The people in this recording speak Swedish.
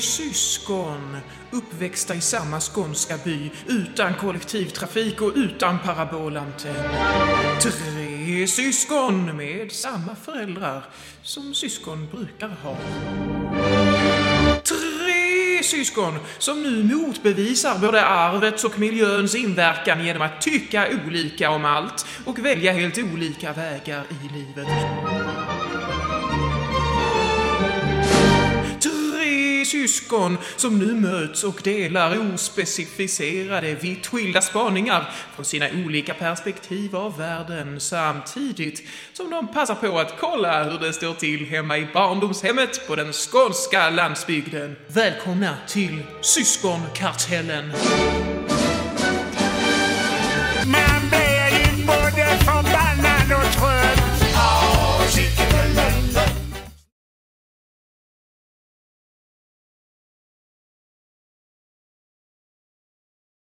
syskon, uppväxta i samma skånska by, utan kollektivtrafik och utan parabolantenn. Tre syskon med samma föräldrar som syskon brukar ha. Tre syskon som nu motbevisar både arvets och miljöns inverkan genom att tycka olika om allt och välja helt olika vägar i livet. Syskon som nu möts och delar ospecificerade, vitt skilda spaningar från sina olika perspektiv av världen samtidigt som de passar på att kolla hur det står till hemma i barndomshemmet på den skånska landsbygden. Välkomna till Syskonkartellen!